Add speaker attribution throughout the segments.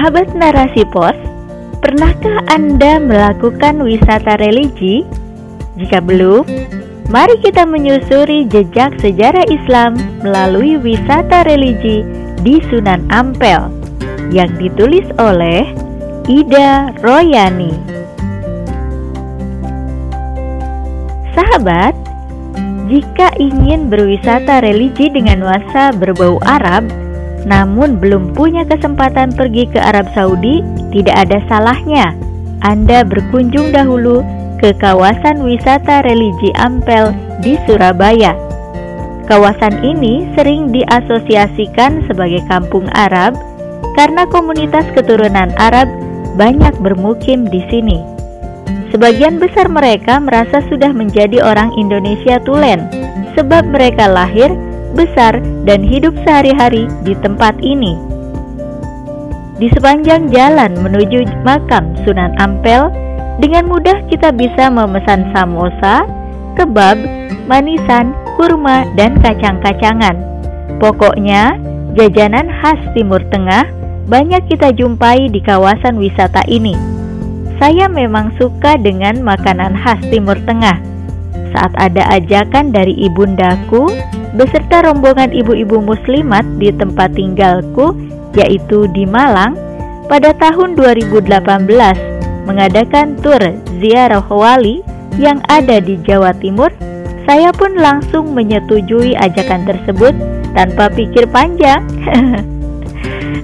Speaker 1: Sahabat narasi pos, pernahkah Anda melakukan wisata religi? Jika belum, mari kita menyusuri jejak sejarah Islam melalui wisata religi di Sunan Ampel yang ditulis oleh Ida Royani. Sahabat, jika ingin berwisata religi dengan nuansa berbau Arab, namun belum punya kesempatan pergi ke Arab Saudi, tidak ada salahnya Anda berkunjung dahulu ke kawasan wisata religi Ampel di Surabaya. Kawasan ini sering diasosiasikan sebagai kampung Arab karena komunitas keturunan Arab banyak bermukim di sini. Sebagian besar mereka merasa sudah menjadi orang Indonesia tulen sebab mereka lahir besar, dan hidup sehari-hari di tempat ini. Di sepanjang jalan menuju makam Sunan Ampel, dengan mudah kita bisa memesan samosa, kebab, manisan, kurma, dan kacang-kacangan. Pokoknya, jajanan khas Timur Tengah banyak kita jumpai di kawasan wisata ini. Saya memang suka dengan makanan khas Timur Tengah. Saat ada ajakan dari ibundaku, beserta rombongan ibu-ibu muslimat di tempat tinggalku yaitu di Malang pada tahun 2018 mengadakan tur ziarah wali yang ada di Jawa Timur saya pun langsung menyetujui ajakan tersebut tanpa pikir panjang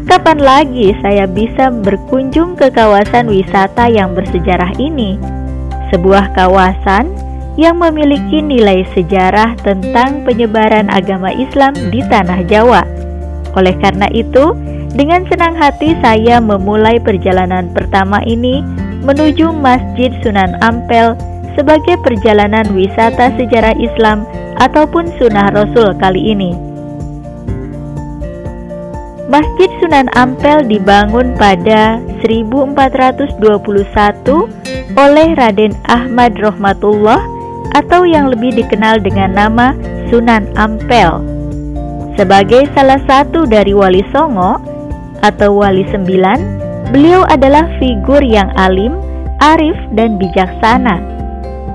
Speaker 1: Kapan lagi saya bisa berkunjung ke kawasan wisata yang bersejarah ini? Sebuah kawasan yang memiliki nilai sejarah tentang penyebaran agama Islam di tanah Jawa. Oleh karena itu, dengan senang hati saya memulai perjalanan pertama ini menuju Masjid Sunan Ampel sebagai perjalanan wisata sejarah Islam ataupun sunnah Rasul kali ini. Masjid Sunan Ampel dibangun pada 1421 oleh Raden Ahmad Rohmatullah atau yang lebih dikenal dengan nama Sunan Ampel. Sebagai salah satu dari Wali Songo atau Wali Sembilan, beliau adalah figur yang alim, arif, dan bijaksana.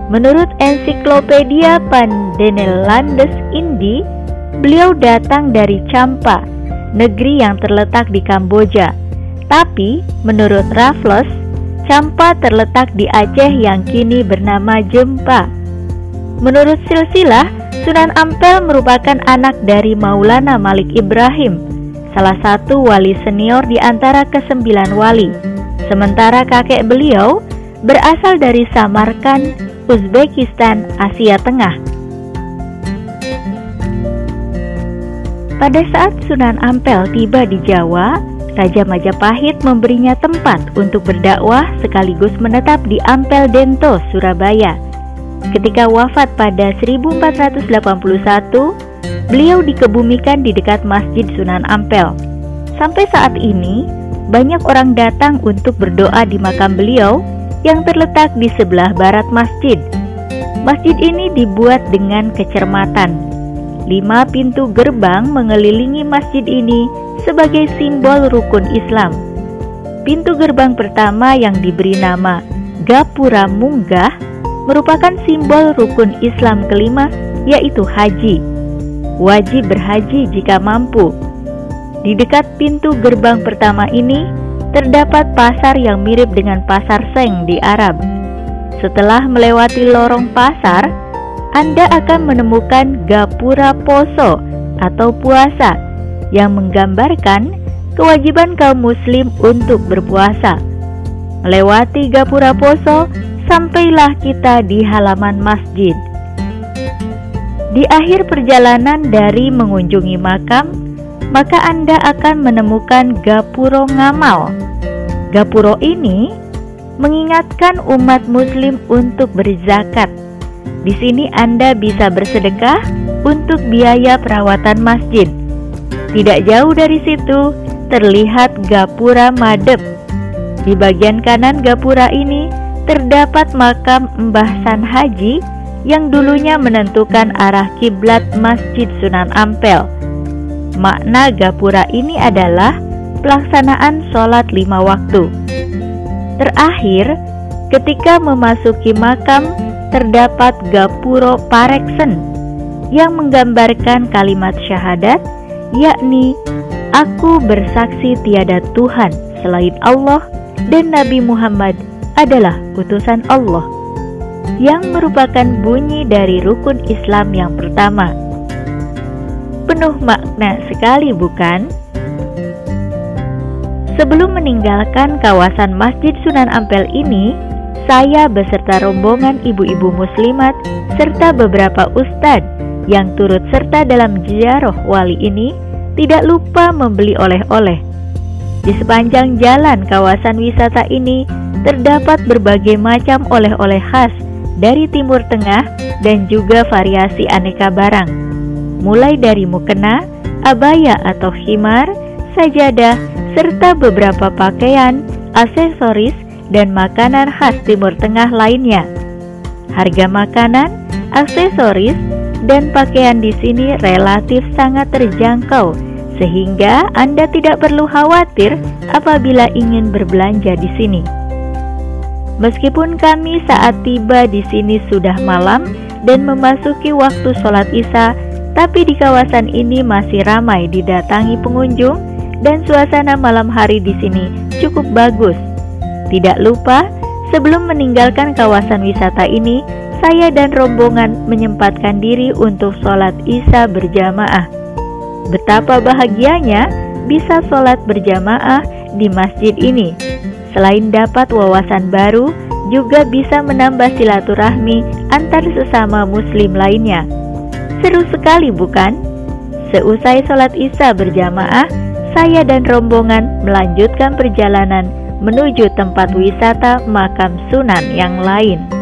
Speaker 1: Menurut ensiklopedia Pandenelandes Indi, beliau datang dari Champa, negeri yang terletak di Kamboja. Tapi, menurut Raffles, Champa terletak di Aceh yang kini bernama Jempa. Menurut silsilah, Sunan Ampel merupakan anak dari Maulana Malik Ibrahim, salah satu wali senior di antara kesembilan wali. Sementara kakek beliau berasal dari Samarkand, Uzbekistan, Asia Tengah. Pada saat Sunan Ampel tiba di Jawa, Raja Majapahit memberinya tempat untuk berdakwah sekaligus menetap di Ampel Dento, Surabaya. Ketika wafat pada 1481, beliau dikebumikan di dekat Masjid Sunan Ampel. Sampai saat ini, banyak orang datang untuk berdoa di makam beliau yang terletak di sebelah barat masjid. Masjid ini dibuat dengan kecermatan. Lima pintu gerbang mengelilingi masjid ini sebagai simbol rukun Islam. Pintu gerbang pertama yang diberi nama Gapura Munggah merupakan simbol rukun Islam kelima yaitu haji. Wajib berhaji jika mampu. Di dekat pintu gerbang pertama ini terdapat pasar yang mirip dengan pasar Seng di Arab. Setelah melewati lorong pasar, Anda akan menemukan gapura poso atau puasa yang menggambarkan kewajiban kaum muslim untuk berpuasa. Melewati gapura poso sampailah kita di halaman masjid. Di akhir perjalanan dari mengunjungi makam, maka Anda akan menemukan gapuro ngamal. Gapuro ini mengingatkan umat muslim untuk berzakat. Di sini Anda bisa bersedekah untuk biaya perawatan masjid. Tidak jauh dari situ terlihat gapura madep. Di bagian kanan gapura ini terdapat makam Mbah San Haji yang dulunya menentukan arah kiblat Masjid Sunan Ampel. Makna gapura ini adalah pelaksanaan sholat lima waktu. Terakhir, ketika memasuki makam terdapat gapuro pareksen yang menggambarkan kalimat syahadat, yakni Aku bersaksi tiada Tuhan selain Allah dan Nabi Muhammad adalah utusan Allah yang merupakan bunyi dari rukun Islam yang pertama. Penuh makna sekali bukan? Sebelum meninggalkan kawasan Masjid Sunan Ampel ini, saya beserta rombongan ibu-ibu muslimat serta beberapa ustadz yang turut serta dalam ziarah wali ini tidak lupa membeli oleh-oleh. Di sepanjang jalan kawasan wisata ini terdapat berbagai macam oleh-oleh khas dari Timur Tengah dan juga variasi aneka barang. Mulai dari mukena, abaya atau khimar, sajadah, serta beberapa pakaian, aksesoris, dan makanan khas Timur Tengah lainnya. Harga makanan, aksesoris, dan pakaian di sini relatif sangat terjangkau sehingga Anda tidak perlu khawatir apabila ingin berbelanja di sini. Meskipun kami saat tiba di sini sudah malam dan memasuki waktu sholat Isya, tapi di kawasan ini masih ramai didatangi pengunjung dan suasana malam hari di sini cukup bagus. Tidak lupa, sebelum meninggalkan kawasan wisata ini, saya dan rombongan menyempatkan diri untuk sholat Isya berjamaah. Betapa bahagianya bisa sholat berjamaah di masjid ini. Selain dapat wawasan baru, juga bisa menambah silaturahmi antar sesama muslim lainnya. Seru sekali bukan? Seusai sholat isya berjamaah, saya dan rombongan melanjutkan perjalanan menuju tempat wisata makam sunan yang lain.